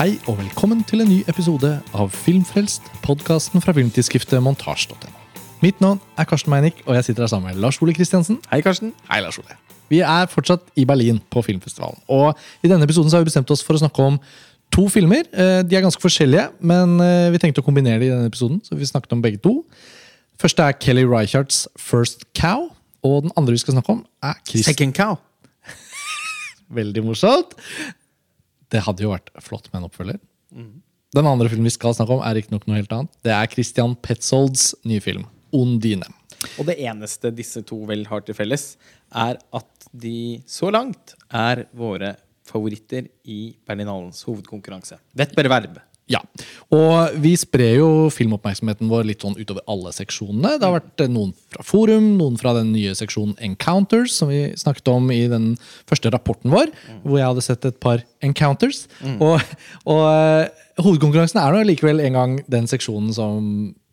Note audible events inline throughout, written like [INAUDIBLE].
Hei og velkommen til en ny episode av Filmfrelst, podkasten fra filmtidsskriftet montasj.no. Mitt navn er Karsten Meinick, og jeg sitter her sammen med Lars Ole Kristiansen. Hei, Karsten. Hei, Lars Ole. Vi er fortsatt i Berlin på filmfestivalen. Og i denne episoden så har vi bestemt oss for å snakke om to filmer. Eh, De er ganske forskjellige, men eh, vi tenkte å kombinere de i denne episoden. så vi snakket om begge to. Første er Kelly Reichards First Cow. Og den andre vi skal snakke om, er Chris Second cow. [LAUGHS] Veldig morsomt. Det hadde jo vært flott med en oppfølger. Den andre filmen vi skal snakke om, er ikke nok noe helt annet. Det er Christian Petzolds nye film, Ondine. Og det eneste disse to vel har til felles, er at de så langt er våre favoritter i Berlinalens hovedkonkurranse. Vett bare verb. Ja, og vi sprer jo filmoppmerksomheten vår litt sånn utover alle seksjonene. Det har vært eh, noen fra Forum, noen fra den nye seksjonen Encounters, som vi snakket om i den første rapporten vår, hvor jeg hadde sett et par encounters. Og, og eh, hovedkonkurransen er nå likevel en gang den seksjonen som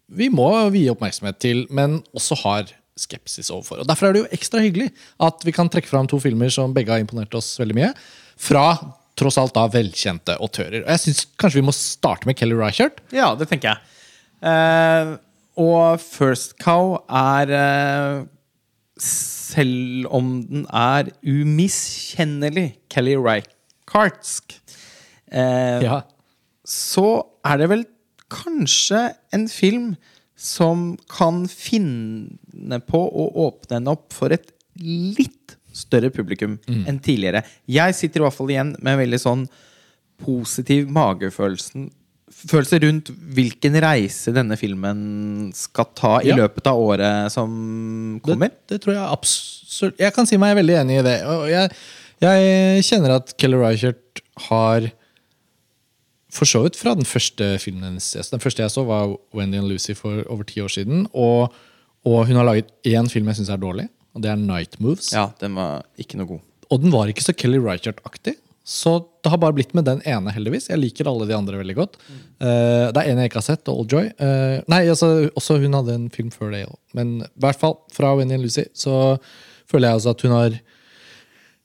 vi må vie oppmerksomhet til, men også har skepsis overfor. Og Derfor er det jo ekstra hyggelig at vi kan trekke fram to filmer som begge har imponert oss veldig mye. Fra tross alt da velkjente autører. Og jeg synes kanskje vi må starte med Kelly Reichardt. Ja, det tenker jeg. Eh, og First Cow er eh, Selv om den er umiskjennelig Kelly Reichardtsk, eh, Ja. så er det vel kanskje en film som kan finne på å åpne den opp for et litt større publikum enn tidligere. Jeg sitter i hvert fall igjen med en veldig sånn positiv magefølelse Følelse rundt hvilken reise denne filmen skal ta i Ja. løpet av året som kommer. Det, det tror jeg absolutt Jeg kan si meg veldig enig i det. Jeg, jeg kjenner at Kelly Reichert har For så vidt fra den første filmen hennes Den første jeg så, var Wendy and Lucy for over ti år siden. Og, og hun har laget én film jeg syns er dårlig, og det er Night Moves. Ja, den var ikke noe god. Og den var ikke så Kelly Reichardt-aktig. Så det har bare blitt med den ene, heldigvis. Jeg liker alle de andre veldig godt. Eh, det er en jeg ikke har sett, Old Joy. Uh, nei, altså, også hun hadde en film før det. også. Men i hvert fall fra Wendy and Lucy så føler jeg altså at hun har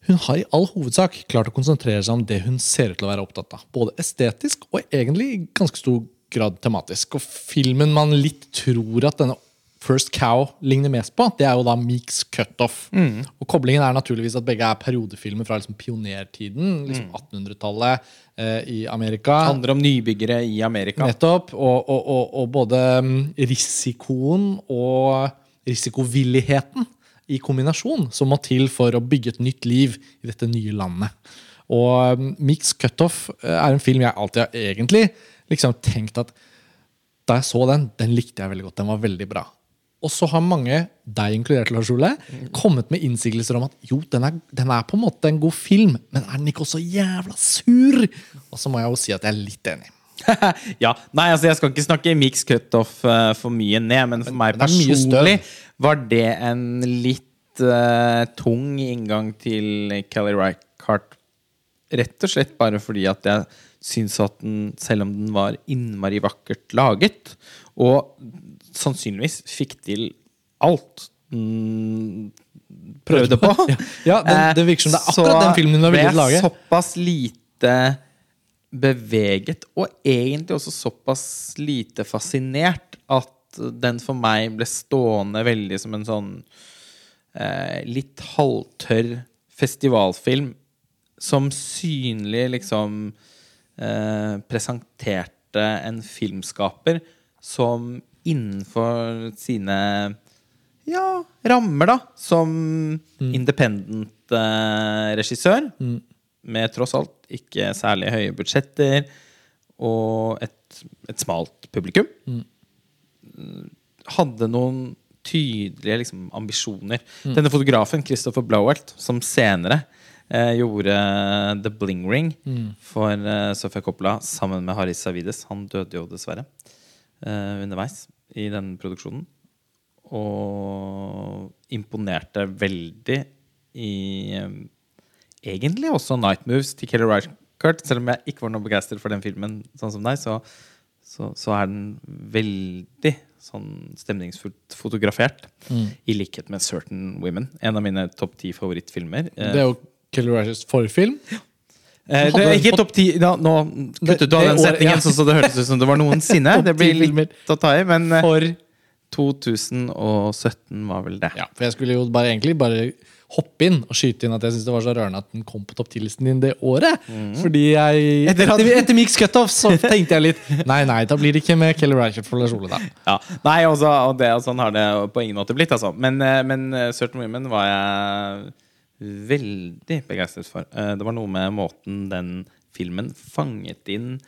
hun har i all hovedsak klart å konsentrere seg om det hun ser ut til å være opptatt av. Både estetisk og egentlig i ganske stor grad tematisk. Og filmen man litt tror at denne First Cow ligner mest på, det er jo da Meeks Cutoff. Og koblingen er naturligvis at begge er periodefilmer fra liksom pionertiden, liksom 1800-tallet eh, i Amerika. Det handler om nybyggere i Amerika. Nettopp. Og, og, og, og både mm, risikoen og risikovilligheten i kombinasjon som må til for å bygge et nytt liv i dette nye landet. Og Mix Cutoff eh, er en film jeg alltid har egentlig liksom tenkt at da jeg så den, den likte jeg veldig godt. Den var veldig bra. Og så har mange, deg inkludert, Lars Ole, kommet med innsigelser om at jo, den er, den er på en måte en god film, men er den ikke også jævla sur? Og så må jeg jo si at jeg er litt enig. [LAUGHS] ja, nei, altså Jeg skal ikke snakke mix cutoff uh, for mye ned, men for meg men er personlig var det en litt uh, tung inngang til Kelly Reichardt. Rett og slett bare fordi at jeg syns at den, selv om den var innmari vakkert laget, og sannsynligvis fikk til alt mm, prøvde på [LAUGHS] Ja, den- det virker som det er akkurat så den filmen hun har villet ble jeg lage. Såpass lite beveget, og egentlig også såpass lite fascinert at den for meg ble stående veldig som en sånn eh, litt halvtørr festivalfilm som synlig liksom eh, presenterte en filmskaper som innenfor sine ja, rammer, da, som independent eh, regissør, med tross alt ikke særlig høye budsjetter og et, et smalt publikum, hadde noen tydelige liksom, ambisjoner. Denne fotografen, Christopher Blowelt, som senere eh, gjorde The Bling Ring for eh, Sofia Coppola sammen med Haris Savides. Han døde jo dessverre underveis i den produksjonen. Og imponerte veldig i um, egentlig også Night Moves til Kelly Reichardt. Selv om jeg ikke var noe begeistret for den filmen, sånn som deg, så, så, så er den veldig sånn stemningsfullt fotografert. I likhet med Certain Women. En av mine topp ti favorittfilmer. Eh, Det er jo Kelly Reichards forfilm. Eh, det er ikke topp ti Nå kuttet du av den setningen ja. sånn så det hørtes ut som det var noensinne. [LAUGHS] Det blir litt å ta i, men eh, For 2017 var vel det. Ja, for jeg skulle jo bare egentlig bare hoppe inn og skyte inn at jeg syntes det var så rørende at den kom på topp 10-listen din det året. Fordi jeg Etter Etter, etter, Mix Cutoff så tenkte jeg litt [LAUGHS] Nei, nei, da blir det ikke med Kelly Reichardt for Lars Ole, da. Ja. Nei, også, og, det, og sånn har det på ingen måte blitt, altså. Men, eh, men Certain Women var jeg veldig begeistret for. Eh, Det var noe med måten den filmen fanget inn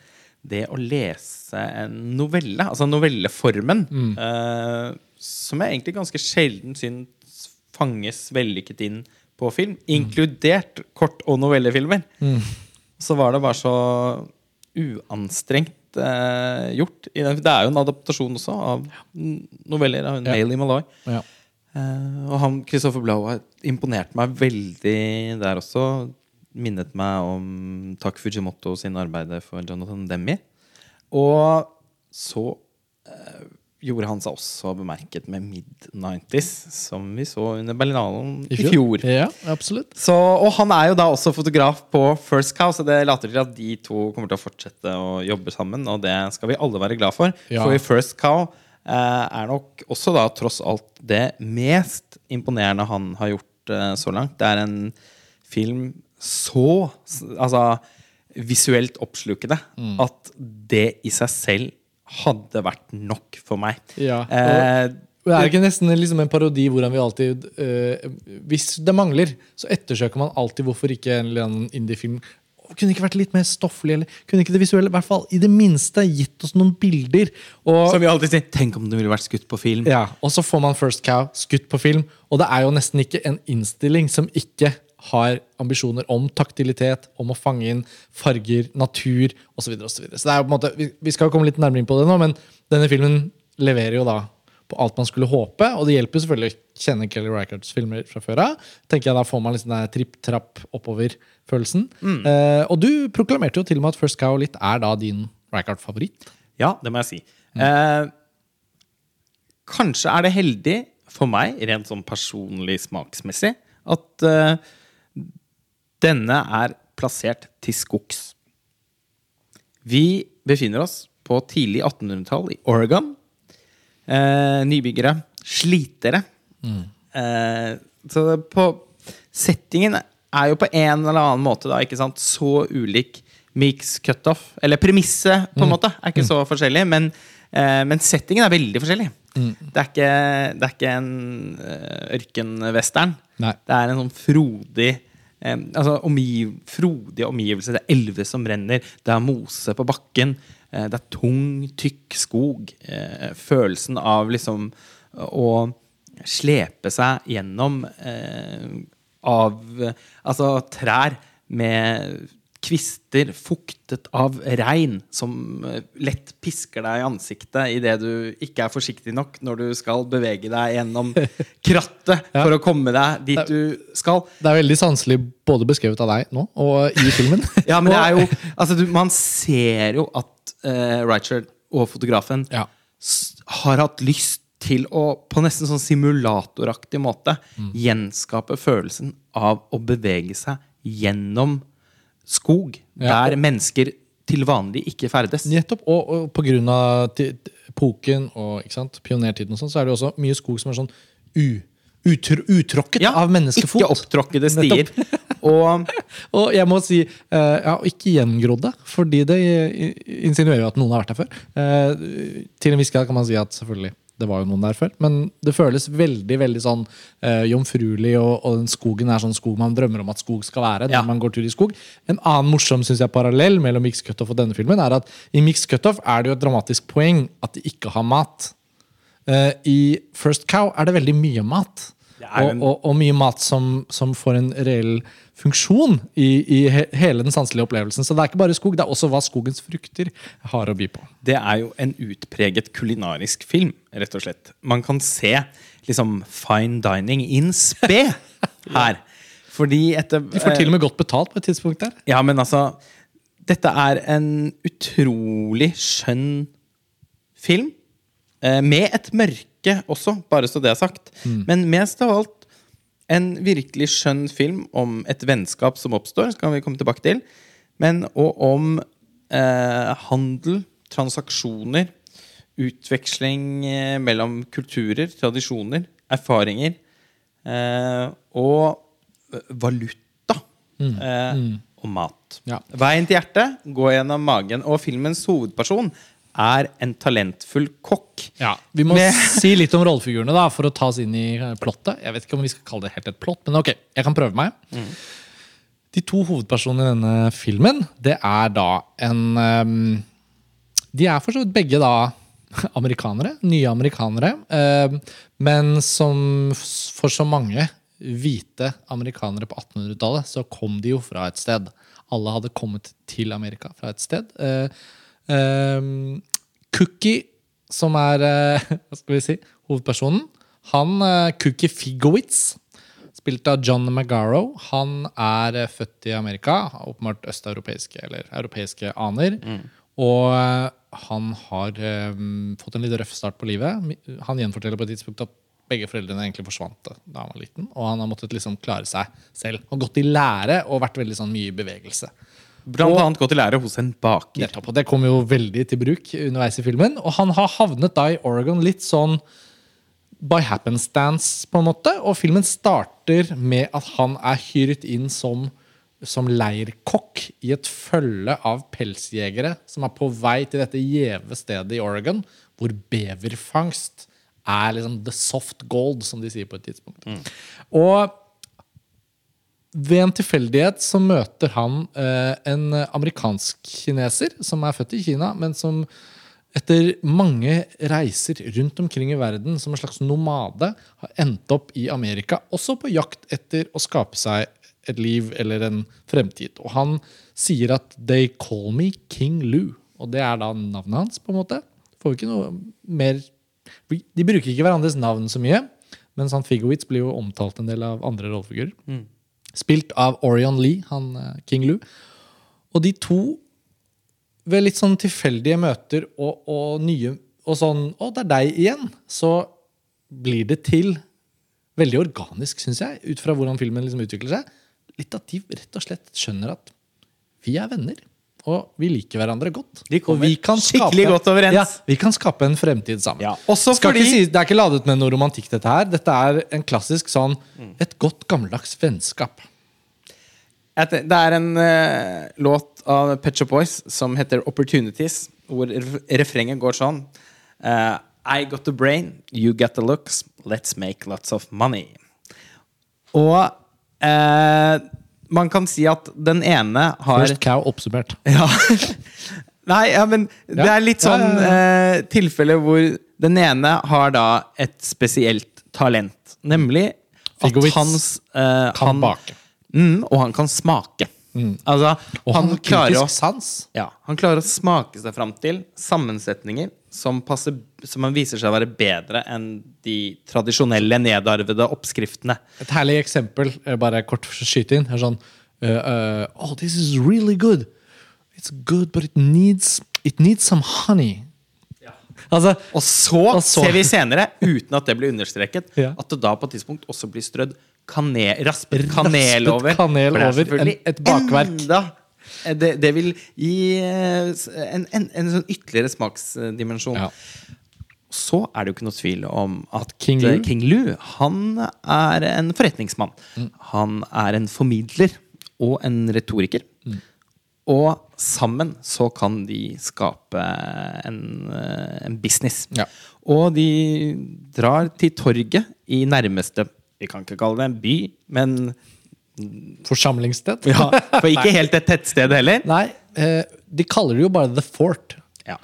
det å lese en novelle, altså novelleformen, eh, som jeg egentlig ganske sjelden syns fanges vellykket inn på film, inkludert kort- og novellefilmer. Så var det bare så uanstrengt eh, gjort. Det er jo en adaptasjon også av noveller av Ja. Mailey Malloy. Ja. Eh, og han, Christopher Blow har imponert meg veldig der også. Minnet meg om Takk Fujimoto sin arbeid for Jonathan Demme. Og så eh, gjorde han seg også bemerket med mid-90s, som vi så under Berlinalen i fjor. Ja, absolutt. Så, og han er jo da også fotograf på First Cow, så det later til at de to kommer til å fortsette å jobbe sammen. Og det skal vi alle være glad for. Ja. For i First Cow er nok også da tross alt det mest imponerende han har gjort eh, så langt. Det er en film så altså, visuelt oppslukende Mm. at det i seg selv hadde vært nok for meg. Ja, og- Eh, Det er ikke nesten liksom en parodi hvordan vi alltid eh, Hvis det mangler, så ettersøker man alltid hvorfor ikke en eller annen indiefilm kunne ikke vært litt mer stofflig, eller kunne ikke det visuelle i hvert fall i det minste gitt oss noen bilder? Og, som vi alltid sier, tenk om det ville vært skutt på film. ja, og så får man First Cow skutt på film, og det er jo nesten ikke en innstilling som ikke har ambisjoner om taktilitet, om å fange inn farger, natur osv. Så, videre, og så, videre. så det er jo på en måte, vi, vi skal komme litt nærmere inn på det nå, men denne filmen leverer jo da på alt man skulle håpe, og det hjelper selvfølgelig å kjenne Kelly Reichardts filmer fra før av. tenker jeg Da får man litt sånn der tripp-trapp oppover-følelsen. Eh, og du proklamerte jo til og med at First Cow litt er da din Reichard-favoritt. Ja, det må jeg si. Eh, kanskje er det heldig for meg, rent sånn personlig smaksmessig, at eh, denne er plassert til skogs. Vi befinner oss på tidlig 1800-tall i Oregon. Eh, nybyggere. Slitere. Eh, så på Settingen er jo på en eller annen måte da, ikke sant, så ulik mix cutoff. Eller premisset, på en måte, er ikke så forskjellig. Men, eh, men settingen er veldig forskjellig. Det, er ikke, det er ikke en uh, ørkenwestern. Det er en sånn frodig eh, altså omgiv, Frodige omgivelser. Det er elver som renner, det er mose på bakken. Eh, det er tung, tykk skog. Eh, følelsen av liksom å slepe seg gjennom eh, av Altså trær med kvister fuktet av regn som eh, lett pisker deg i ansiktet idet du ikke er forsiktig nok når du skal bevege deg gjennom [LAUGHS] krattet Ja. for å komme deg dit du skal. Det er veldig sanselig både beskrevet av deg nå og i filmen. [LAUGHS] Ja, men det er jo Altså, du, man ser jo at uh, Richard og fotografen Ja. har hatt lyst til å på nesten sånn simulatoraktig måte Mm. gjenskape følelsen av å bevege seg gjennom skog Ja, der mennesker til vanlig ikke ferdes. Nettopp, og, og ti- epoken og pionertiden og sånn, så er det også mye skog som er sånn u, utr, utråkket av menneskefot. Ikke opptråkkede stier. og Og jeg må si, uh, ja, ikke gjengrodde, fordi det insinuerer jo at noen har vært der før. Uh, til en viss grad kan man si at selvfølgelig, det var jo noen der før, men det føles veldig veldig sånn eh, jomfruelig, og, og den skogen er sånn skog man drømmer om at skog skal være. Ja. når man går tur i skog. En annen morsom synes jeg, parallell mellom Mix Cutoff og denne filmen er at i Mix Cutoff er det jo et dramatisk poeng at de ikke har mat. Eh, I First Cow er det veldig mye mat. Og, og, og mye mat som, som får en reell funksjon i, i he, hele den sanselige opplevelsen. Så det er ikke bare skog, det er også hva skogens frukter har å by på. det er jo en utpreget kulinarisk film, rett og slett. Man kan se liksom fine dining in spe [LAUGHS] her. Fordi etter De får til og med godt betalt på et tidspunkt der. Ja, men altså Dette er en utrolig skjønn film. Eh, med et mørke også, bare så det er sagt. Men mest av alt en virkelig skjønn film om et vennskap som oppstår. skal vi komme tilbake til. men og om eh, handel, transaksjoner, utveksling eh, mellom kulturer, tradisjoner, erfaringer eh, og valuta. valuta eh, og mat. Ja. Veien til hjertet går gjennom magen, og filmens hovedperson er en talentfull kokk. Ja, Vi må Med- [LAUGHS] si litt om rollefigurene da, for å ta oss inn i eh, plottet. Jeg vet ikke om vi skal kalle det helt et plott, men ok, jeg kan prøve meg. De to hovedpersonene i denne filmen, det er da en um, De er for så vidt begge da [LAUGHS] amerikanere. Nye amerikanere. Um, men som for så mange hvite amerikanere på 1800-tallet, så kom de jo fra et sted. Alle hadde kommet til Amerika fra et sted. Ehm, Cookie, som er eh, [LAUGHS] hva skal vi si, hovedpersonen, han eh, Cookie Figowitz, spilt av John Magaro, han er eh, født i Amerika, åpenbart østeuropeiske eller europeiske aner. Og eh, han har eh, fått en litt røff start på livet. Han gjenforteller på et tidspunkt at begge foreldrene egentlig forsvant da han var liten. Og han har måttet liksom klare seg selv. Og gått i lære og vært veldig sånn mye i bevegelse. Blant annet gått i lære hos en baker. Nettopp, og Det kom jo veldig til bruk underveis i filmen. Og han har havnet da i Oregon litt sånn by happenstance, på en måte. Og filmen starter med at han er hyret inn som, som leirkokk i et følge av pelsjegere som er på vei til dette gjeve stedet i Oregon, hvor beverfangst er liksom the soft gold, som de sier på et tidspunkt. Og ved en tilfeldighet så møter han eh, en amerikansk kineser som er født i Kina, men som etter mange reiser rundt omkring i verden som en slags nomade har endt opp i Amerika, også på jakt etter å skape seg et liv eller en fremtid. Og han sier at 'they call me King Lu', og det er da navnet hans. på en måte. Får ikke noe mer De bruker ikke hverandres navn så mye, mens han Figowitz blir jo omtalt en del av andre rollefigurer. Spilt av Orion Lee, han eh, King Lou. Og de to, ved litt sånn tilfeldige møter og, og nye Og sånn 'Å, det er deg igjen', så blir det til veldig organisk, syns jeg, ut fra hvordan filmen liksom utvikler seg. Litt at de rett og slett skjønner at vi er venner. Og vi liker hverandre godt. De og kommer vi kan skikkelig godt overens. Ja, vi kan skape en fremtid sammen. Ja, fordi- si, det er ikke ladet med noe romantikk, dette her. Dette er en klassisk sånn et godt gammeldags vennskap. Det er en uh, låt av Pet Shop Boys som heter 'Opportunities', hvor refrenget går sånn Uh, I got the brain, you got the looks, let's make lots of money. Og eh, man kan si at den ene har First cow oppsummert. [LAUGHS] Ja. Nei, ja, men det er litt sånn eh, tilfelle hvor den ene har da et spesielt talent. Nemlig at hans eh, Kan han, bake. Mm, og han kan smake. Altså, Og han, han klarer å sans. ja, han klarer å smake seg fram til sammensetninger som, passer, som man viser seg å være bedre enn de tradisjonelle, nedarvede oppskriftene. Et herlig eksempel, eh, bare kort skyte inn, er sånn uh, uh, Oh, this is really good. It's good, but it needs, it needs some honey. Altså, Og så, Og så- ser vi senere, uten at det blir understreket, Ja. at det da på et tidspunkt også blir strødd kanel, raspet kanel Raspet over. kanel det er over, en- et bakverk. Enda, det, det vil gi en, en, en sånn ytterligere smaksdimensjon. Ja. Så er det jo ikke noe tvil om at King Lu? King Lu han er en forretningsmann. Mm. Han er en formidler og en retoriker. Mm. Og sammen så kan de skape en, eh, en business. Ja. Og de drar til torget i nærmeste Vi kan ikke kalle det en by, men forsamlingssted. ja, for ikke [LAUGHS] helt et tettsted heller. Nei, eh, de kaller det jo bare The Fort. Ja.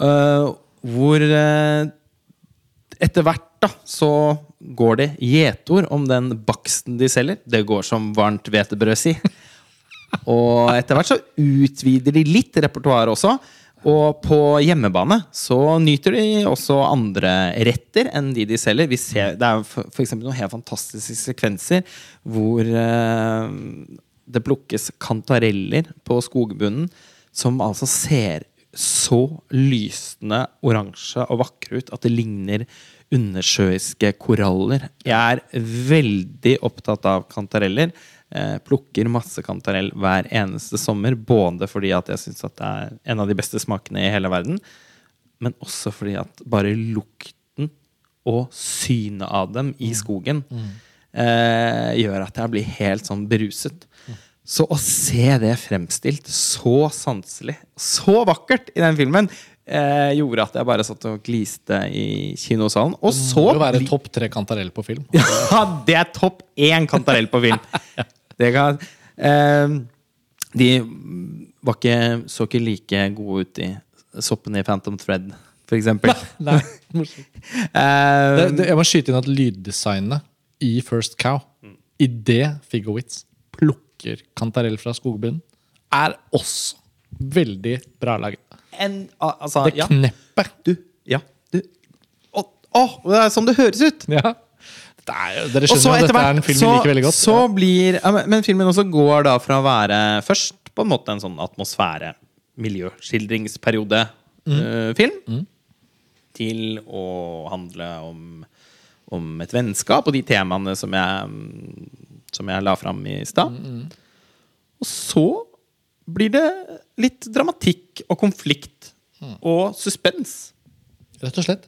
Eh, hvor eh, etter hvert da, så går det gjetord om den baksten de selger. Det går som varmt hvetebrød, si. Og etter hvert så utvider de litt repertoar også. Og på hjemmebane så nyter de også andre retter enn de de selger. Ser, det er eksempel noen helt fantastiske sekvenser hvor eh, det plukkes kantareller på skogbunnen som altså ser så lysende oransje og vakre ut at det ligner undersjøiske koraller. Jeg er veldig opptatt av kantareller. eh, plukker masse kantarell hver eneste sommer. Både fordi at jeg syns det er en av de beste smakene i hele verden, men også fordi at bare lukten og synet av dem i skogen eh, gjør at jeg blir helt sånn beruset. Så å se det fremstilt så sanselig, så vakkert i den filmen, eh, gjorde at jeg bare satt og gliste i kinosalen. Og så Det må jo være topp tre kantarell på film. [LAUGHS] ja, det er topp én kantarell på film. [LAUGHS] Det kan, eh, de var ikke, så ikke like gode ut i soppene i Phantom Thread, for eksempel. [LAUGHS] Nei, morsomt. Eh, det, det, jeg må skyte inn at lyddesignet i First Cow, i det Figowitz plukker kantarell fra skogbunnen, er også veldig bra laget. en, altså, Det ja, kneppet. du, ja, du. Å, å, det er sånn det høres ut! Ja. Er, dere skjønner jo at dette er en film vi liker veldig godt. så blir ja, men, men filmen også går da fra å være først på en måte en sånn atmosfære, miljøskildringsperiode-film, til å handle om, om et vennskap og de temaene som jeg, mm, som jeg la fram i stad. Og så blir det litt dramatikk og konflikt og suspens. Rett og slett.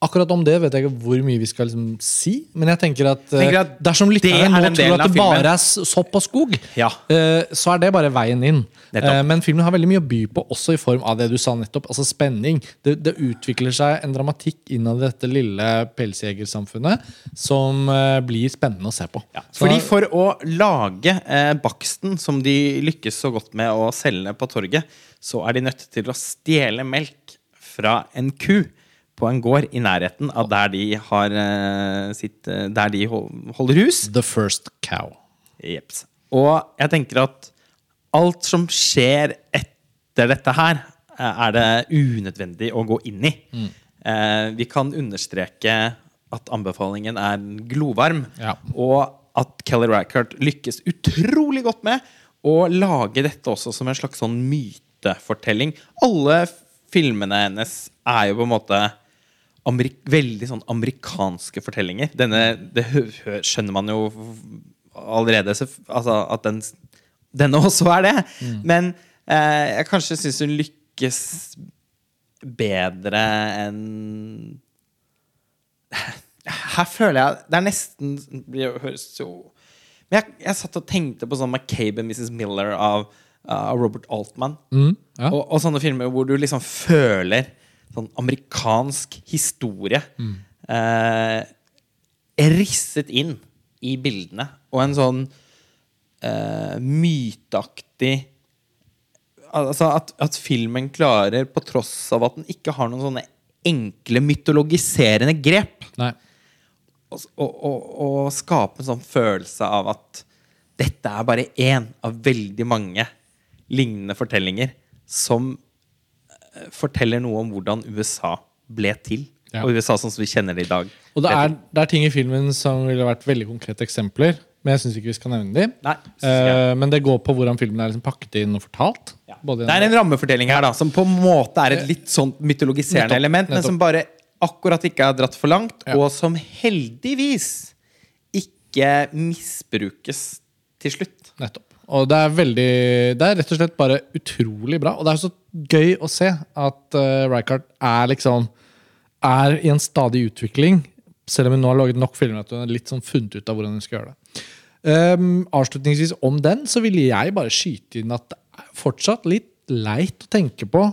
Akkurat om det vet jeg ikke hvor mye vi skal liksom si. Men jeg tenker at, eh, Tenker at dersom er nå tror at det bare er sopp og skog, Ja. eh, så er det bare veien inn. Nettopp. Eh, Men filmen har veldig mye å by på, også i form av det du sa nettopp. Altså spenning. Det, det utvikler seg en dramatikk innad i dette lille pelsjegersamfunnet som eh, blir spennende å se på. Ja. Fordi for å lage eh, baksten som de lykkes så godt med å selge på torget, så er de nødt til å stjele melk fra en ku på en gård i nærheten av der de, har, eh, sitt, eh, der de holder hus. The First Cow. Jeps. Og jeg tenker at alt som skjer etter dette her, eh, er det unødvendig å gå inn i. Mm. vi kan understreke at anbefalingen er glovarm, Ja. og at Kelly Rackert lykkes utrolig godt med å lage dette også som en slags sånn mytefortelling. Alle filmene hennes er jo på en måte amerik veldig sånn amerikanske fortellinger. Denne, det skjønner man jo allerede, altså at den, denne [LAUGHS] også er det. Men eh, jeg kanskje syns hun lykkes bedre enn [LAUGHS] Her føler jeg Det er nesten Det høres jo Men jeg, jeg satt og tenkte på sånn McCabe og Mrs. Miller av, av Robert Altman. Mm, ja. Og, og sånne filmer hvor du liksom føler sånn amerikansk historie Mm. eh, risset inn i bildene. Og en sånn eh, myteaktig Altså at, at filmen klarer, på tross av at den ikke har noen sånne enkle mytologiserende grep, å, skape en sånn følelse av at dette er bare én av veldig mange lignende fortellinger som forteller noe om hvordan USA ble til. Ja. Og USA sånn som vi kjenner det i dag. Og det er, det er ting i filmen som ville vært veldig konkrete eksempler, men jeg syns ikke vi skal nevne dem. Nei. Eh, men det går på hvordan filmen er liksom pakket inn og fortalt. Ja. Både Det er en rammefortelling her da som på en måte er et litt sånn mytologiserende Nettopp, element, men som bare akkurat ikke er dratt for langt, Ja. og som heldigvis ikke misbrukes til slutt. Nettopp. Og det er veldig Det er rett og slett bare utrolig bra. Og det er så gøy å se at uh, Rijkaard er liksom Er i en stadig utvikling. Selv om hun nå har laget nok filmer at hun har litt sånn funnet ut av hvordan hun skal gjøre det. Um, avslutningsvis om den så ville jeg bare skyte inn at det er fortsatt litt leit å tenke på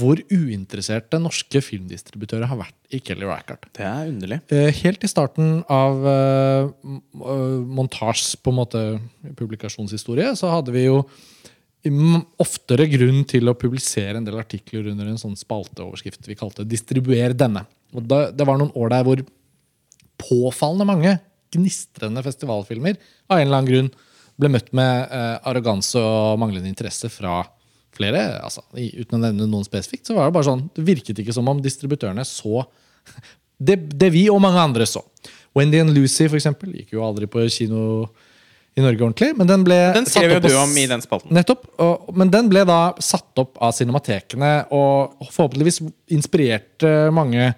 hvor uinteresserte norske filmdistributører har vært i Kelly Reichardt. Det er underlig. Uh, Helt i starten av uh, montasj, på en måte publikasjonshistorie, så hadde vi jo oftere grunn til å publisere en del artikler under en sånn spalteoverskrift vi kalte 'Distribuer denne'. Og da, Det var noen år der hvor påfallende mange gnistrende festivalfilmer av en eller annen grunn ble møtt med eh, arroganse og manglende interesse fra flere. Altså, uten å nevne noen spesifikt, så var det bare sånn Det virket ikke som om distributørene så [LAUGHS] det, det vi og mange andre så. Wendy and Lucy for eksempel, gikk jo aldri på kino i Norge ordentlig. Men den ble Den skrev jo du om i den spalten. Nettopp. Og, men den ble da satt opp av cinematekene, og forhåpentligvis inspirerte mange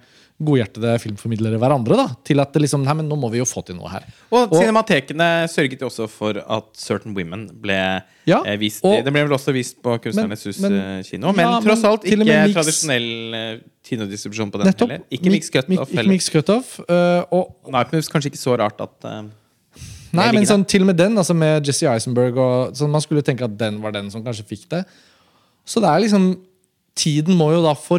godhjertede filmformidlere hverandre. da Til at det liksom, nei, men nå må vi jo få til noe her. Og, cinematekene sørget jo også for at Certain Women ble Ja, eh, vist og- Den ble vel også vist på Kunstnernes Hus men- eh, kino. Men Ja, tross alt ikke Mix- tradisjonell eh, kinodistribusjon på den Nettopp. heller. Ikke Mix Cut Mix, heller. Mix cut uh, og Night kanskje ikke så rart at eh, Nei, men sånn, til og med den, altså med Jesse Eisenberg og, sånn, Man skulle tenke at den var den som kanskje fikk det. Så det er liksom Tiden må jo da for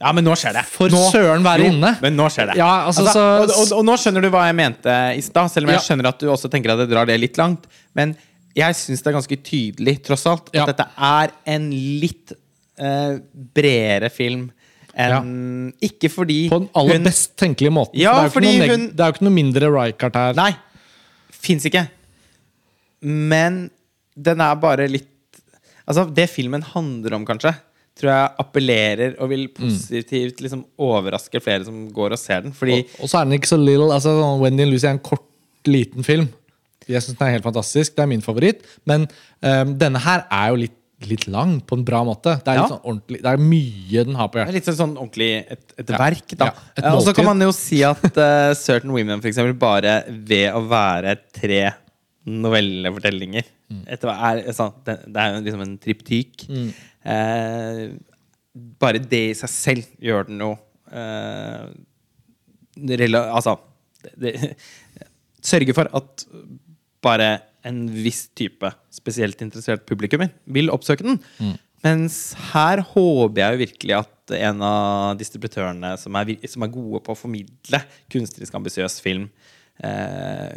Ja, men nå skjer det. For nå, søren være jo, inne. Men nå skjer det. Ja, altså, og, så- og, og nå skjønner du hva jeg mente i stad, selv om jeg skjønner at du også tenker at det drar det litt langt. Men jeg syns det er ganske tydelig, tross alt, at Ja. dette er en litt eh, bredere film enn Ikke fordi På den aller hun best tenkelige måten. Ja, det, er jo ikke noe hun- det er jo ikke noe mindre Rijkaard her. Nei. Fins ikke. Men den er bare litt Altså, det filmen handler om, kanskje, tror jeg appellerer og vil positivt liksom overraske flere som går og ser den. Fordi Og, og så er den ikke så little. Altså, sånn Wendy and Lucy er en kort, liten film. Jeg syns den er helt fantastisk. Det er min favoritt. Men um, denne her er jo litt, litt lang på en bra måte. Det er, Ja. sånn det er mye den har på det er hjertet. litt sånn ordentlig et, et Ja. verk, da. Ja, Eh, og så kan man jo si at uh, Certain Women, for eksempel, bare ved å være tre novellefortellinger hva er, sånn, det, det er jo liksom en triptyk. Eh, bare det i seg selv gjør den jo eh, rela- Altså det, Sørger for at bare en viss type spesielt interessert publikum vil oppsøke den. Mens her håper jeg jo virkelig at en av distributørene som er, som er gode på å formidle kunstnerisk ambisiøs film, eh,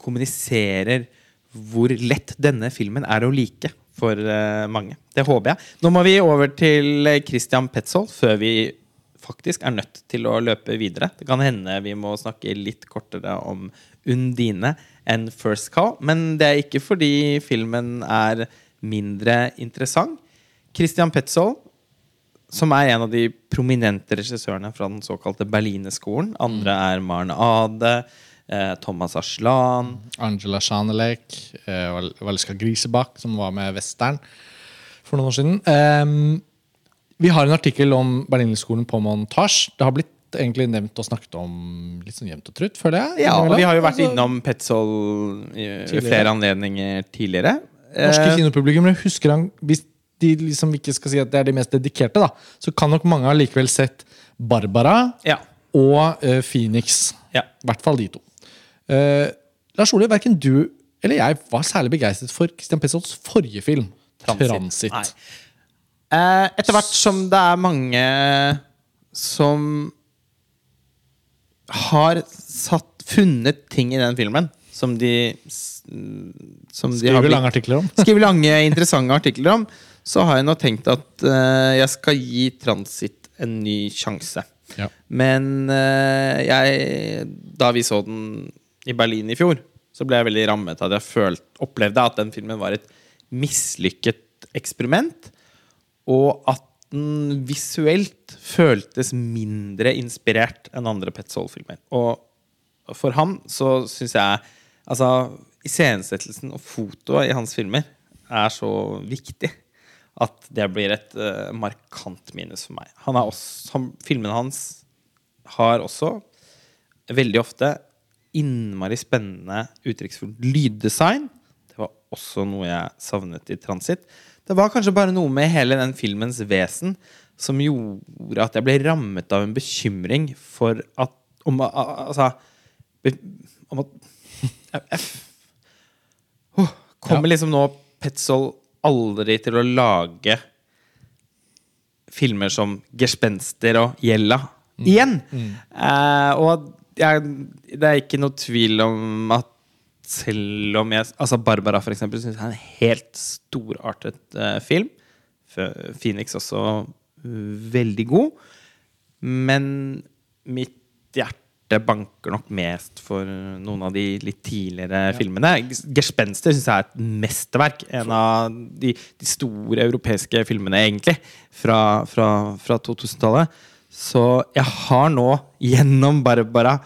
kommuniserer hvor lett denne filmen er å like for eh, mange. Det håper jeg. Nå må vi over til eh, Christian Petzold før vi faktisk er nødt til å løpe videre. Det kan hende vi må snakke litt kortere om Undine enn First Call, men det er ikke fordi filmen er mindre interessant. Christian Petzold, som er en av de prominente regissørene fra den såkalte Berlineskolen. Andre er Maren Ade, eh, Thomas Aslan Angela Sjanelek. Valiska Grisebakk, som var med Western for noen år siden. Ehm, vi har en artikkel om Berlinerskolen på montasje. Det har blitt egentlig nevnt og snakket om litt sånn jevnt og trutt, føler jeg. Ja, og vi har jo vært Altså, innom Petzold i Tidligere. flere anledninger tidligere. Norske kinopublikum, kinopublikummere husker han Hvis de liksom ikke skal si at det er de mest dedikerte, da, så kan nok mange likevel sett Barbara ja. og uh, Phoenix. ja. I hvert fall de to. Uh, Lars Ole, verken du eller jeg var særlig begeistret for Christian Petzolds forrige film, Transit. Nei. Eh, etter hvert som det er mange som har satt, funnet ting i den filmen som de Som de Skriver lange artikler om. [LAUGHS] skriver lange, interessante artikler om, så har jeg nå tenkt at eh, jeg skal gi Transit en ny sjanse. Ja. Men eh, jeg Da vi så den i Berlin i fjor, så ble jeg veldig rammet av at jeg følt, opplevde at den filmen var et mislykket eksperiment. Og at den visuelt føltes mindre inspirert enn andre Petzold-filmer. Og for ham så syns jeg Altså, iscenesettelsen og fotoet i hans filmer er så viktig at det blir et uh, markant minus for meg. Han også, han, filmene hans har også veldig ofte innmari spennende uttrykksfullt lyddesign. Det var også noe jeg savnet i Transit. Det var kanskje bare noe med hele den filmens vesen som gjorde at jeg ble rammet av en bekymring for at om, al- al- Altså om at jeg, Åh, Kommer Ja. liksom nå Petzold aldri til å lage filmer som Gespenster og Gjella igjen. Eh, og jeg, det er ikke noe tvil om at selv om jeg Altså Barbara, for eksempel, syns jeg er en helt storartet uh, film. Phoenix også uh, veldig god. Men mitt hjerte banker nok mest for noen av de litt tidligere filmene. Gespenster syns jeg er et mesterverk. En av de, de store europeiske filmene, egentlig, fra, fra, fra 2000-tallet. Så jeg har nå, gjennom Barbara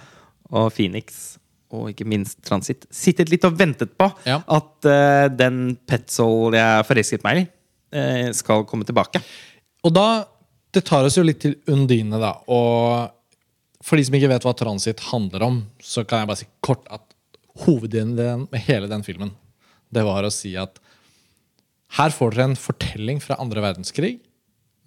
og Phoenix og ikke minst Transit, sittet litt og ventet på Ja. at uh, den Petzold jeg forelsket meg i, uh, skal komme tilbake. Og da det tar oss jo litt til Undine, da. Og for de som ikke vet hva Transit handler om, så kan jeg bare si kort at hovedideen med hele den filmen, det var å si at her får dere en fortelling fra andre verdenskrig,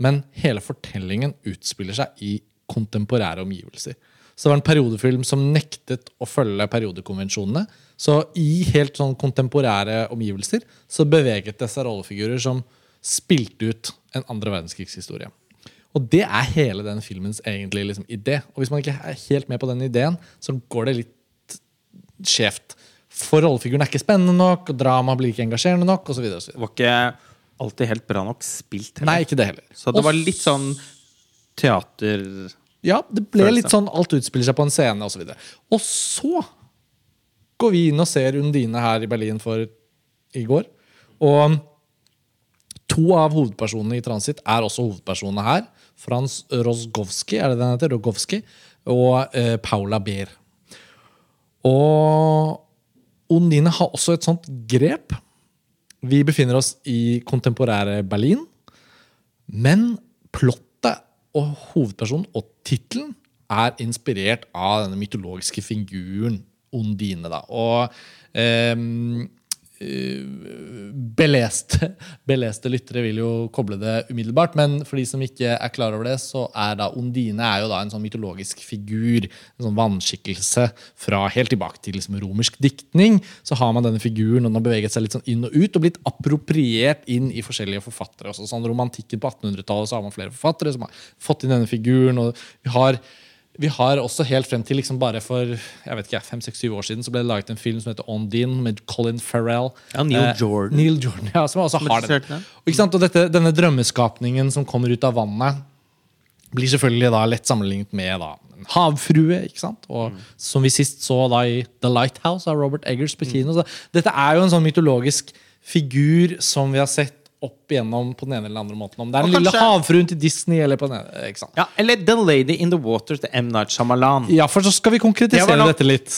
men hele fortellingen utspiller seg i kontemporære omgivelser. Så det var en periodefilm som nektet å følge periodekonvensjonene. Så i helt sånn kontemporære omgivelser så beveget det seg rollefigurer som spilte ut en andre verdenskrigshistorie. Og det er hele den filmens egentlige liksom, idé. Og hvis man ikke er helt med på den ideen, så går det litt skjevt. For rollefiguren er ikke spennende nok, og dramaet blir ikke engasjerende nok. Og så videre, og så videre. Det var ikke alltid helt bra nok spilt. heller. Nei, ikke det heller. Så det var litt sånn teater... Ja, det ble litt sånn alt utspiller seg på en scene osv. Og, så og så går vi inn og ser Undine her i Berlin for i går. Og to av hovedpersonene i Transit er også hovedpersonene her. Frans Rozgowski er det den heter? Rogowski, og eh, Paula Beer. Og Undine har også et sånt grep. Vi befinner oss i kontemporære Berlin. Men plottet og hovedpersonen og tittelen er inspirert av denne mytologiske figuren Ondine. Da. Og eh, beleste, [LAUGHS] beleste lyttere vil jo koble det umiddelbart, men for de som ikke er klar over det, så er da Ondine er jo da en sånn mytologisk figur, en sånn vannskikkelse fra helt tilbake til liksom romersk diktning. Så har man denne figuren, og den har beveget seg litt sånn inn og ut og blitt appropriert inn i forskjellige forfattere. Også sånn romantikken på 1800-tallet så har man flere forfattere som har fått inn denne figuren. og vi har vi har også helt frem til liksom bare for jeg vet ikke, fem, seks, syv år siden så ble det laget en film som heter On Dean med Colin Farrell. Ja, Neil Eh, Jordan. Neil Jordan, ja, Som også har den. Og, og dette, denne drømmeskapningen som kommer ut av vannet, blir selvfølgelig da lett sammenlignet med da, en havfrue. ikke sant? Og Som vi sist så da i The Lighthouse av Robert Eggers på kino. Så dette er jo en sånn mytologisk figur som vi har sett opp igjennom på den ene eller den andre måten. Om det er den lille kanskje- havfruen til Disney eller på den ene, ikke sant? Ja, eller The Lady in the Water til M. Night Shyamalan. Ja, for så skal vi konkretisere det nok- dette litt.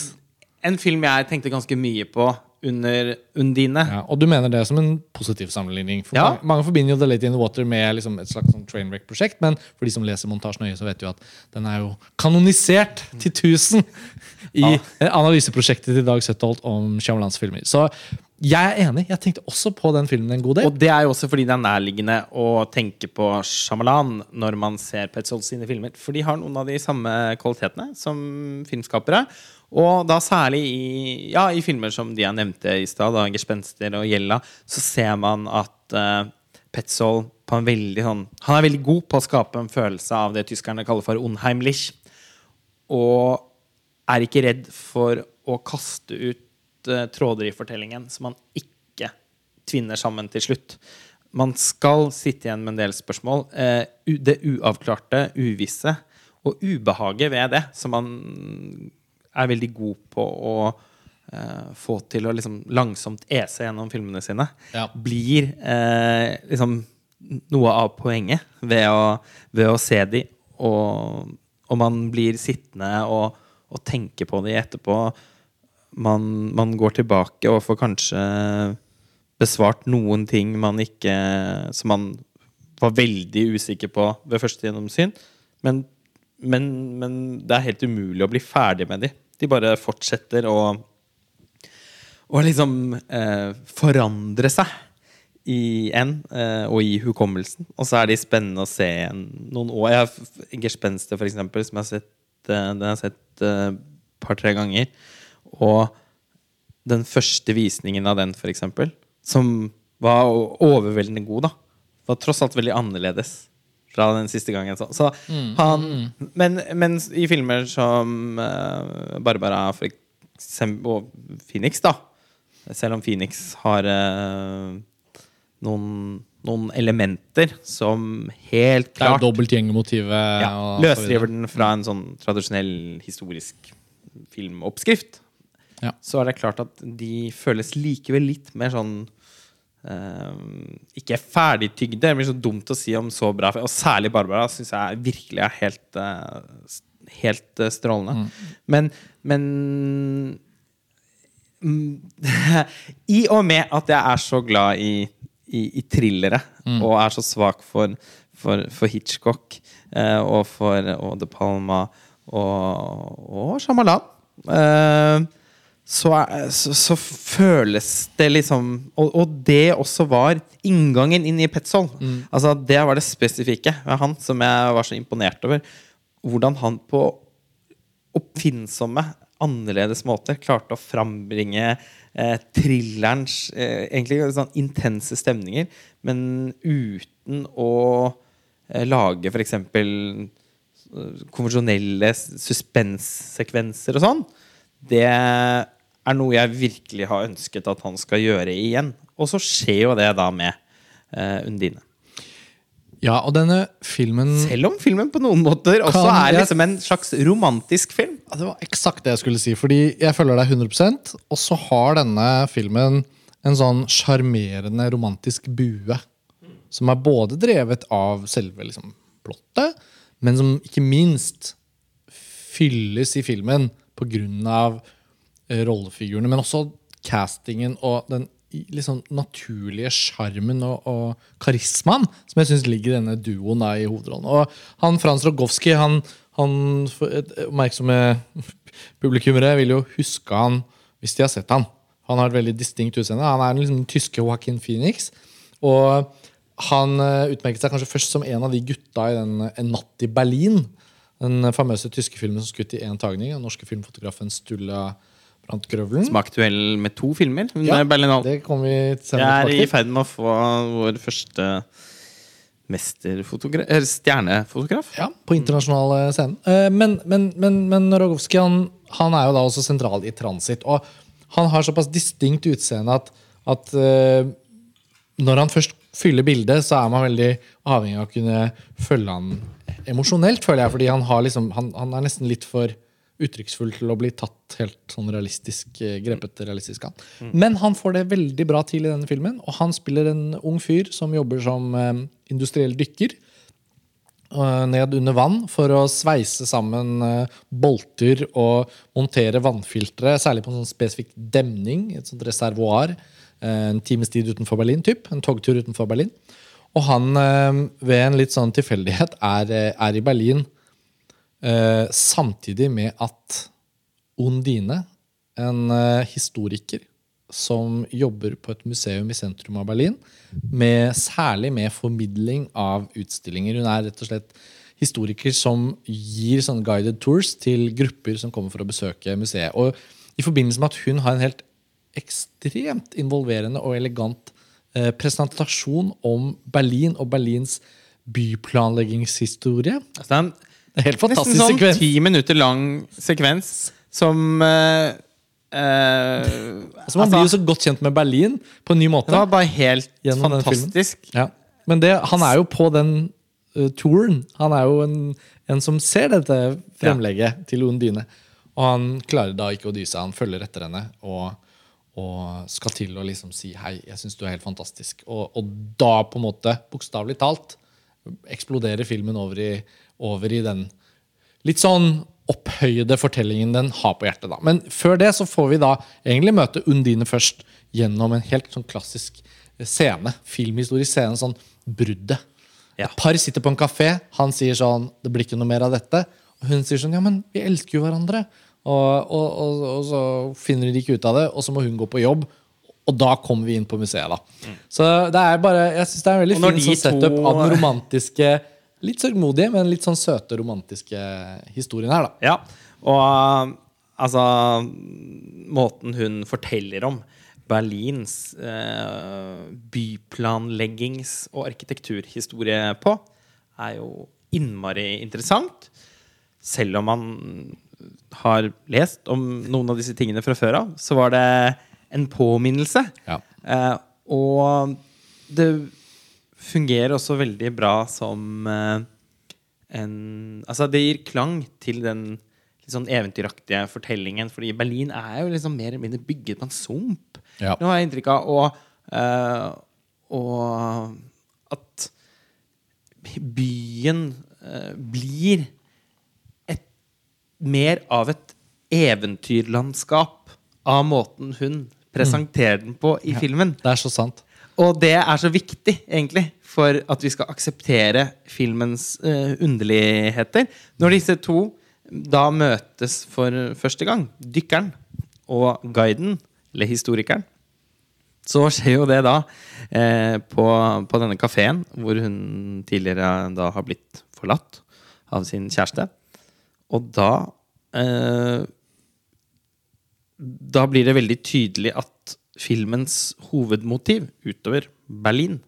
En film jeg tenkte ganske mye på under Undine. Ja, og du mener det som en positiv sammenligning? For Ja. mange, mange forbinder jo The Lady in the Water med liksom et slags sånn trainwreck-prosjekt, men for de som leser montasjen nøye, så vet du at den er jo kanonisert til 1000 i analyseprosjektet til Dag Søttholt om Shyamalans filmer. Så jeg er enig. Jeg tenkte også på den filmen en god del. Og det er jo også fordi det er nærliggende å tenke på Shyamalan når man ser Petzold sine filmer. For de har noen av de samme kvalitetene som filmskapere. Og da særlig i, ja, i filmer som de jeg nevnte i stad, 'Gespenster' og 'Gjella', så ser man at uh, Petzold på en veldig sånn Han er veldig god på å skape en følelse av det tyskerne kaller for unheimlich. Og er ikke redd for å kaste ut uh, tråder i fortellingen som man ikke tvinner sammen til slutt. Man skal sitte igjen med en del spørsmål. Uh, det uavklarte, uvisse, og ubehaget ved det, som man er veldig god på å uh, få til å liksom langsomt ese gjennom filmene sine, Ja. blir uh, liksom noe av poenget ved å, ved å se de, og, og man blir sittende og, og tenke på de etterpå. Man, man går tilbake og får kanskje besvart noen ting man ikke Som man var veldig usikker på ved første gjennomsyn. Men, men, men det er helt umulig å bli ferdig med de. De bare fortsetter å å liksom eh, forandre seg igjen, eh, og i hukommelsen. Og så er de spennende å se igjen noen år. Jeg har Gespenster, for eksempel, som jeg har sett, eh, den har jeg et par-tre ganger. Og den første visningen av den, for eksempel, som var overveldende god, da, var tross alt veldig annerledes fra den siste gangen. Så, så han men, men i filmer som uh, Barbara for eksempel, og Phoenix, da Selv om Phoenix har uh, noen, noen elementer som helt klart Det er dobbeltgjengermotivet. ja, løsriver den fra en sånn tradisjonell historisk filmoppskrift, Ja. så er det klart at de føles likevel litt mer sånn eh, Ikke ferdigtygde, det blir så dumt å si om så bra Og særlig Barbara syns jeg virkelig er helt eh, Helt eh, strålende. Men, men mm, [LAUGHS] I og med at jeg er så glad i, i, i thrillere, og er så svak for, for, for Hitchcock eh, og for og De Palma og, og Shyamalan. Eh, så, så, så føles det liksom og, og det også var inngangen inn i Petzold. Altså, det var det spesifikke ved han som jeg var så imponert over. Hvordan han på oppfinnsomme, annerledes måter klarte å frambringe eh, thrillerens eh, egentlig sånn intense stemninger, men uten å eh, lage f.eks. konvensjonelle suspenssekvenser og sånn. Det er noe jeg virkelig har ønsket at han skal gjøre igjen. Og så skjer jo det da med uh, Undine. Ja, og denne filmen Selv om filmen på noen måter også Kan er liksom en slags romantisk film. Ja, Det var eksakt det jeg skulle si, fordi jeg følger deg 100% Og så har denne filmen en sånn sjarmerende romantisk bue. Som er både drevet av selve liksom, plottet, men som ikke minst fylles i filmen pga. Rollefigurene. Men også castingen og den liksom naturlige sjarmen og, og karismaen som jeg syns ligger i denne duoen i hovedrollen. Og han Frans Rogowski, han, han oppmerksomme [LAUGHS] publikummere vil jo huske han hvis de har sett han. Han har et veldig distinkt utseende. Han er liksom tyske Joaquin Phoenix. Og han eh, utmerket seg kanskje først som en av de gutta i den En natt i Berlin. Den famøse tyske filmen som skutt i én tagning. Den norske filmfotografen Stulla Brandt grøvelen. Som er aktuell med to filmer. Ja, med det kommer vi Jeg senere er i til. ferd med å få vår første mesterfotograf stjernefotograf. Ja, på internasjonal scene. Eh, Men, men, men, men Rogowski han, han er jo da også sentral i transit. Og han har såpass distinkt utseende at, at eh, når han først fyller bildet, så er man veldig avhengig av å kunne følge han emosjonelt, føler jeg. Fordi han, har liksom, han, han er nesten litt for uttrykksfull til å bli tatt helt sånn realistisk, eh, grepet realistisk an. Men han får det veldig bra til i denne filmen, og han spiller en ung fyr som jobber som eh, industriell dykker eh, ned under vann for å sveise sammen eh, bolter og montere vannfiltre, særlig på en sånn spesifikk demning, et sånt reservoar. En times tid utenfor Berlin, typ, en togtur utenfor Berlin. Og han, ved en litt sånn tilfeldighet, er, er i Berlin eh, samtidig med at Ondine, en eh, historiker som jobber på et museum i sentrum av Berlin, med, særlig med formidling av utstillinger. Hun er rett og slett historiker som gir sånne guided tours til grupper som kommer for å besøke museet. Og i forbindelse med at hun har en helt ekstremt involverende og elegant eh, presentasjon om Berlin og Berlins byplanleggingshistorie. Altså, det er helt nesten fantastisk sånn sekvens. ti minutter lang sekvens som eh, eh, Altså, man blir jo så godt kjent med Berlin på en ny måte. Det var bare helt Gjennom den fantastisk. Ja. Men det, han er jo på den uh, touren. Han er jo en, en som ser dette fremlegget til Undine. Og han klarer da ikke å dy seg. Han følger etter henne og, og skal til å liksom si 'hei, jeg syns du er helt fantastisk'. Og, og da, på en måte, bokstavelig talt, eksploderer filmen over i, over i den litt sånn opphøyede fortellingen den har på hjertet. da. Men før det så får vi da egentlig møte Undine først gjennom en helt sånn klassisk scene. Filmhistorisk scene. Sånn bruddet. Ja. Et par sitter på en kafé. Han sier sånn 'Det blir ikke noe mer av dette'. Og hun sier sånn 'Ja, men vi elsker jo hverandre'. Og, og, og, og så finner de ikke ut av det, og så må hun gå på jobb. Og da kommer vi inn på museet, da. Så det er bare, jeg synes det er en veldig fin sånn setup to- av den romantiske Litt sørgmodige, men litt sånn søte, romantiske historien her, da. Ja, og altså Måten hun forteller om Berlins eh, byplanleggings- og arkitekturhistorie på, er jo innmari interessant. Selv om man har lest om noen av disse tingene fra før av, så var det en påminnelse. Ja. Eh, og det fungerer også veldig bra som eh, en Altså, det gir klang til den litt sånn eventyraktige fortellingen, fordi Berlin er jo liksom mer eller mindre bygget på en sump. Ja. Nå har jeg inntrykk av. Og, uh, og at byen uh, blir et, mer av et eventyrlandskap av måten hun presenterer den på i filmen. Det er så sant. Og det er så viktig, egentlig, for at vi skal akseptere filmens uh, underligheter. Når disse to da møtes for første gang, dykkeren og guiden, eller historikeren, så skjer jo det da eh, på, på denne kafeen, hvor hun tidligere da har blitt forlatt av sin kjæreste. Og da eh, Da blir det veldig tydelig at filmens hovedmotiv utover Berlin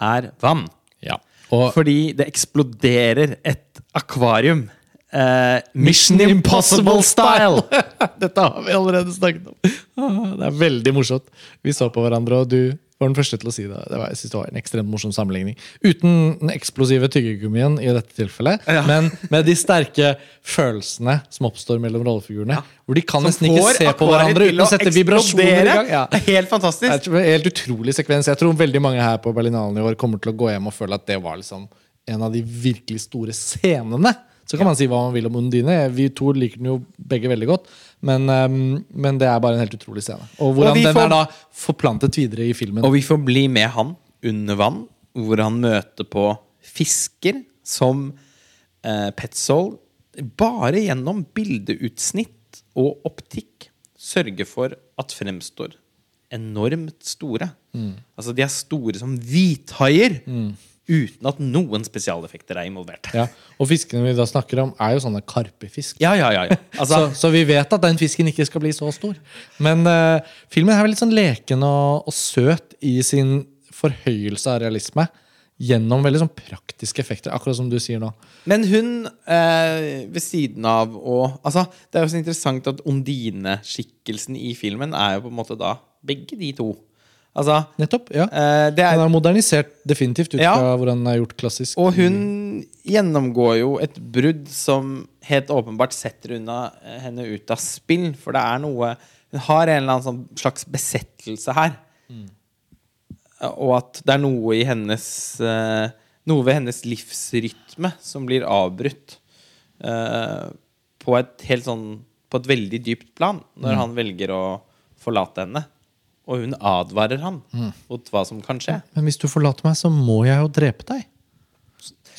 er vann. Ja. Og Fordi det eksploderer et akvarium. Eh, Mission Impossible style! [LAUGHS] Dette har vi allerede snakket om. Ah, Det er veldig morsomt. Vi så på hverandre, og du var den første til å si det. det var, jeg synes det var en ekstremt morsom sammenligning. Uten den eksplosive tyggegummien i dette tilfellet, Ja. [LAUGHS] men med de sterke følelsene som oppstår mellom rollefigurene. Hvor de kan nesten ikke se på hverandre uten å sette vibrasjoner i gang. Ja. Det er helt fantastisk. Det er helt utrolig sekvens. Jeg tror veldig mange her på Berlinalen i år kommer til å gå hjem og føle at det var liksom en av de virkelig store scenene. Så kan man si hva man vil om Undine. Vi to liker den jo begge veldig godt. Men, ehm, men det er bare en helt utrolig scene. Og hvordan Og den får- er da forplantet videre i filmen. Og vi får bli med han under vann, hvor han møter på fisker som eh, Petzold bare gjennom bildeutsnitt og optikk sørger for at fremstår enormt store. Altså, de er store som hvithaier, uten at noen spesialeffekter er involvert. Ja. Og fiskene vi da snakker om, er jo sånne karpefisk. Ja, ja, ja. ja. Altså, så, så vi vet at den fisken ikke skal bli så stor. Men uh, filmen er vel litt sånn leken og, og søt i sin forhøyelse av realisme. Gjennom veldig sånn praktiske effekter, akkurat som du sier nå. Men hun eh, ved siden av og Altså, det er jo så interessant at Ondine-skikkelsen i filmen er jo på en måte da begge de to. Altså Nettopp. ja Uh, det Den er, er modernisert definitivt ut Ja. fra hvordan den er gjort klassisk. Og hun gjennomgår jo et brudd som helt åpenbart setter unna eh, henne ut av spill. For det er noe Hun har en eller annen sånn slags besettelse her. Og at det er noe i hennes uh, Noe ved hennes livsrytme som blir avbrutt uh, på et helt sånn På et veldig dypt plan, når han velger å forlate henne. Og hun advarer han mot hva som kan skje. Men hvis du forlater meg, så må jeg jo drepe deg.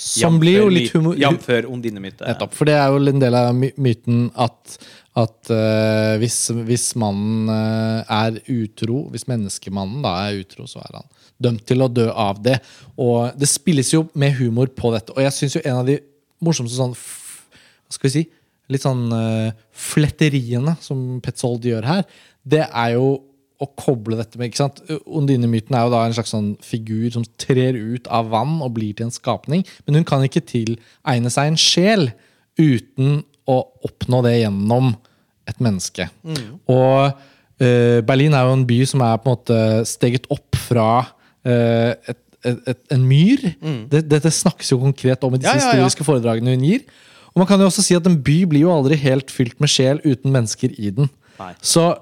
Som blir jo litt humor... Jamfør Ondine-myte. Nettopp. For det er jo en del av myten at, at uh, hvis, hvis mannen uh, er utro, hvis menneskemannen da er utro, så er han dømt til å dø av det. Og det spilles jo med humor på dette. Og jeg syns jo en av de morsomste sånn Hva skal vi si? Litt sånn uh, fletteriene som Petzold gjør her, det er jo å koble dette med ikke sant? Ondine-myten er jo da en slags sånn figur som trer ut av vann og blir til en skapning. Men hun kan ikke tilegne seg en sjel uten å oppnå det gjennom et menneske. Og eh, Berlin er jo en by som er på en måte steget opp fra eh, et, et, et, en myr. Det, dette snakkes jo konkret om i disse Ja, ja, ja. historiske foredragene hun gir. Og man kan jo også si at En by blir jo aldri helt fylt med sjel uten mennesker i den. Nei. Så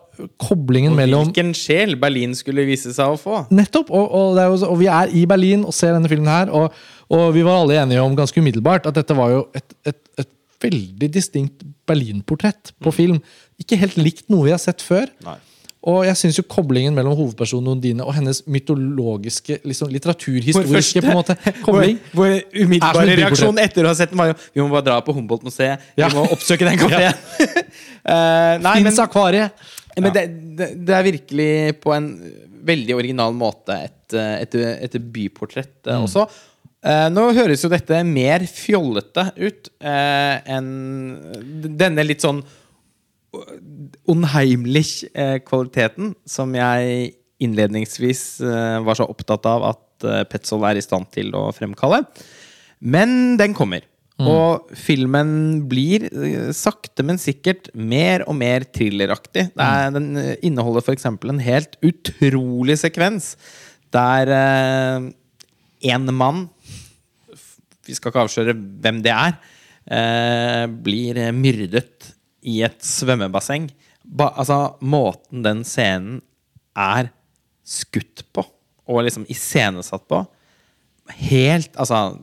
koblingen Og mellom hvilken sjel Berlin skulle vise seg å få. Nettopp! Og, og, det er jo, og vi er i Berlin og ser denne filmen her, og, og vi var alle enige om ganske umiddelbart at dette var jo et, et, et veldig distinkt Berlin-portrett på film. Ikke helt likt noe vi har sett før. Nei. Og jeg syns jo koblingen mellom hovedpersonen Ondine og hennes mytologiske, liksom litteraturhistoriske på en måte, [LAUGHS] kobling Vår, umiddelbare reaksjon etter å ha sett den, var jo Vi må bare dra på Humboldt-museet. Ja. Vi må oppsøke den kafeen. [LAUGHS] Eh, nei, Fins akvariet! Men det, det, det er virkelig på en veldig original måte et, et, et byportrett eh, Mm. også. Eh, nå høres jo dette mer fjollete ut eh, enn denne litt sånn Unheimlich-kvaliteten som jeg innledningsvis var så opptatt av at uh, Petzold er i stand til å fremkalle. Men den kommer. Og filmen blir eh, sakte, men sikkert mer og mer thrilleraktig. Er, Den eh, inneholder f.eks. en helt utrolig sekvens der én mann vi skal ikke avsløre hvem det er, eh, blir eh, myrdet i et svømmebasseng. Ba, altså, måten den scenen er skutt på, og liksom iscenesatt på Helt Altså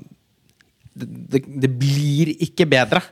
det, det, blir ikke bedre.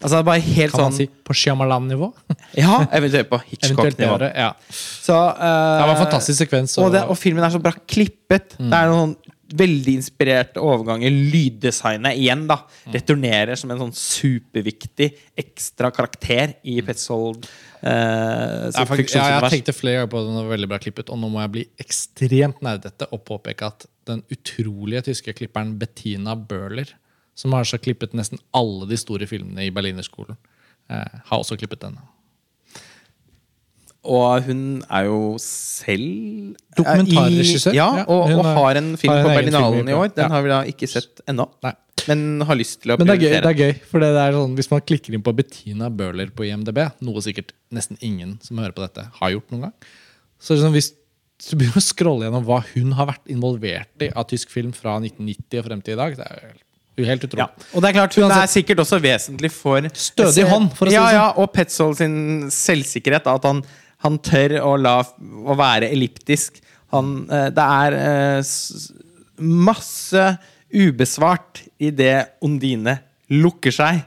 Altså det er bare helt Kan man sånn si på Shyamalan-nivå? [LAUGHS] Ja, eventuelt på Hitchcock-nivå. Ja. Så, uh, Det var en fantastisk sekvens. Og, det, og filmen er så bra klippet. Mm. Det er noen veldig inspirerte overganger. Lyddesignet igjen da Mm. returnerer som en sånn superviktig ekstra karakter i Petzold. Uh, ja, faktisk, ja, jeg tenkte flere ganger på den var veldig bra klippet, og nå må jeg bli ekstremt nerdete og påpeke at den utrolige tyske klipperen Bettina Bøhler, som har så klippet nesten alle de store filmene i Berlinerskolen, eh, har også klippet den. Og hun er jo selv Dokumentarregissør, ja, ja. og, og er- har en film har en på egen film i Berlinalen i år. Den Ja. har vi da ikke sett ennå. Men har lyst til å Men det er gøy, det er gøy for det er sånn, hvis man klikker inn på Bettina Bøhler på IMDb, noe sikkert nesten ingen som hører på dette, har gjort noen gang, så er sånn, hvis du begynner å scrolle gjennom hva hun har vært involvert i av tysk film fra 1990 og frem til i dag, det er jo helt utrolig. Ja. Og det er klart, hun er sikkert også vesentlig for Stødig hånd, for å si ja, det sånn. Ja, og Petzold sin selvsikkerhet. At han, han tør å, la, å være elliptisk. Han, eh, det er eh, masse ubesvart i det Ondine lukker seg,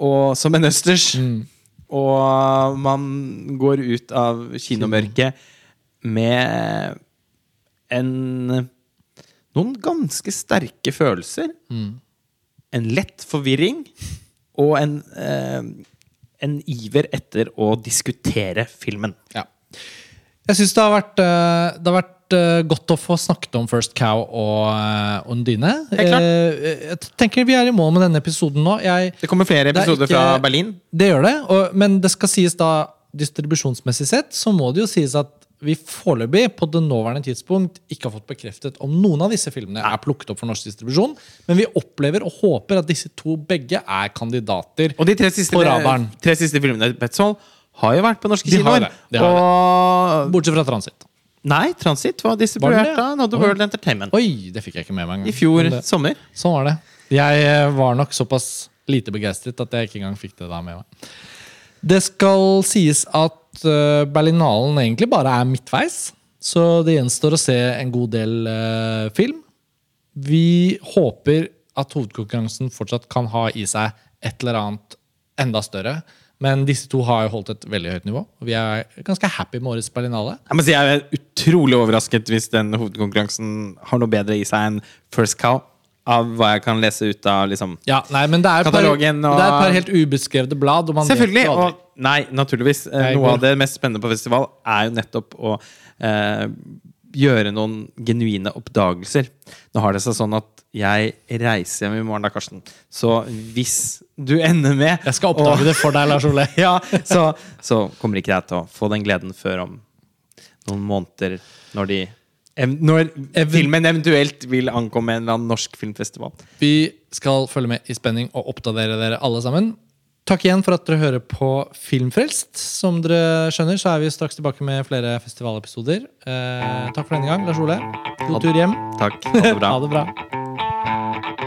og som en østers. Mm. Og man går ut av kinomørket med en Noen ganske sterke følelser en lett forvirring og en, eh, en iver etter å diskutere filmen. Ja. Jeg syns det har vært, eh, det har vært eh, godt å få snakket om First Cow og Undine. Jeg tenker vi er i mål med denne episoden nå. Jeg, Det kommer flere er episoder ikke- fra Berlin. Det gjør det, og, men det skal sies da distribusjonsmessig sett, så må det jo sies at vi foreløpig på det nåværende tidspunkt ikke har fått bekreftet om noen av disse filmene er plukket opp for norsk distribusjon, men vi opplever og håper at disse to begge er kandidater. Og de tre siste, På radaren. tre siste filmene Petzold har jo vært på norske kinoer. det, de har Og Bortsett fra Transit. Nei, Transit var distribuert av Nodde Oi. World Entertainment Oi, det fikk jeg ikke med meg engang. i fjor det- sommer. Sånn var det. Jeg eh, var nok såpass lite begeistret at jeg ikke engang fikk det da med meg. Det skal sies at eh, Berlinalen egentlig bare er midtveis, så det gjenstår å se en god del eh, film. Vi håper at hovedkonkurransen fortsatt kan ha i seg et eller annet enda større. Men disse to har jo holdt et veldig høyt nivå. Vi er ganske happy med årets Berlinale. Jeg må si jeg er utrolig overrasket hvis den hovedkonkurransen har noe bedre i seg enn First Cow. Av hva jeg kan lese ut av liksom Ja, nei, men det er, katalogen. par, og- det er et par helt ubeskrevne blad. Og man Selvfølgelig. Og, nei, naturligvis. Nei, Noe går- av det mest spennende på festival er jo nettopp å eh, gjøre noen genuine oppdagelser. Nå har det seg sånn at jeg reiser hjem i morgen, da, Karsten. Så hvis du ender med Jeg skal oppdage og, det for deg, Lars Ole. [LAUGHS] ja, så, så kommer ikke jeg til å få den gleden før om noen måneder, når de Når filmen eventuelt vil ankomme en eller annen norsk filmfestival. Vi skal følge med i spenning og oppdatere dere alle sammen. Takk igjen for at dere hører på Filmfrelst. Som dere skjønner, så er vi straks tilbake med flere festivalepisoder. Eh, takk for denne gang, Lars Ole. God tur hjem. Takk. Ha det bra. [LAUGHS] Ha det bra.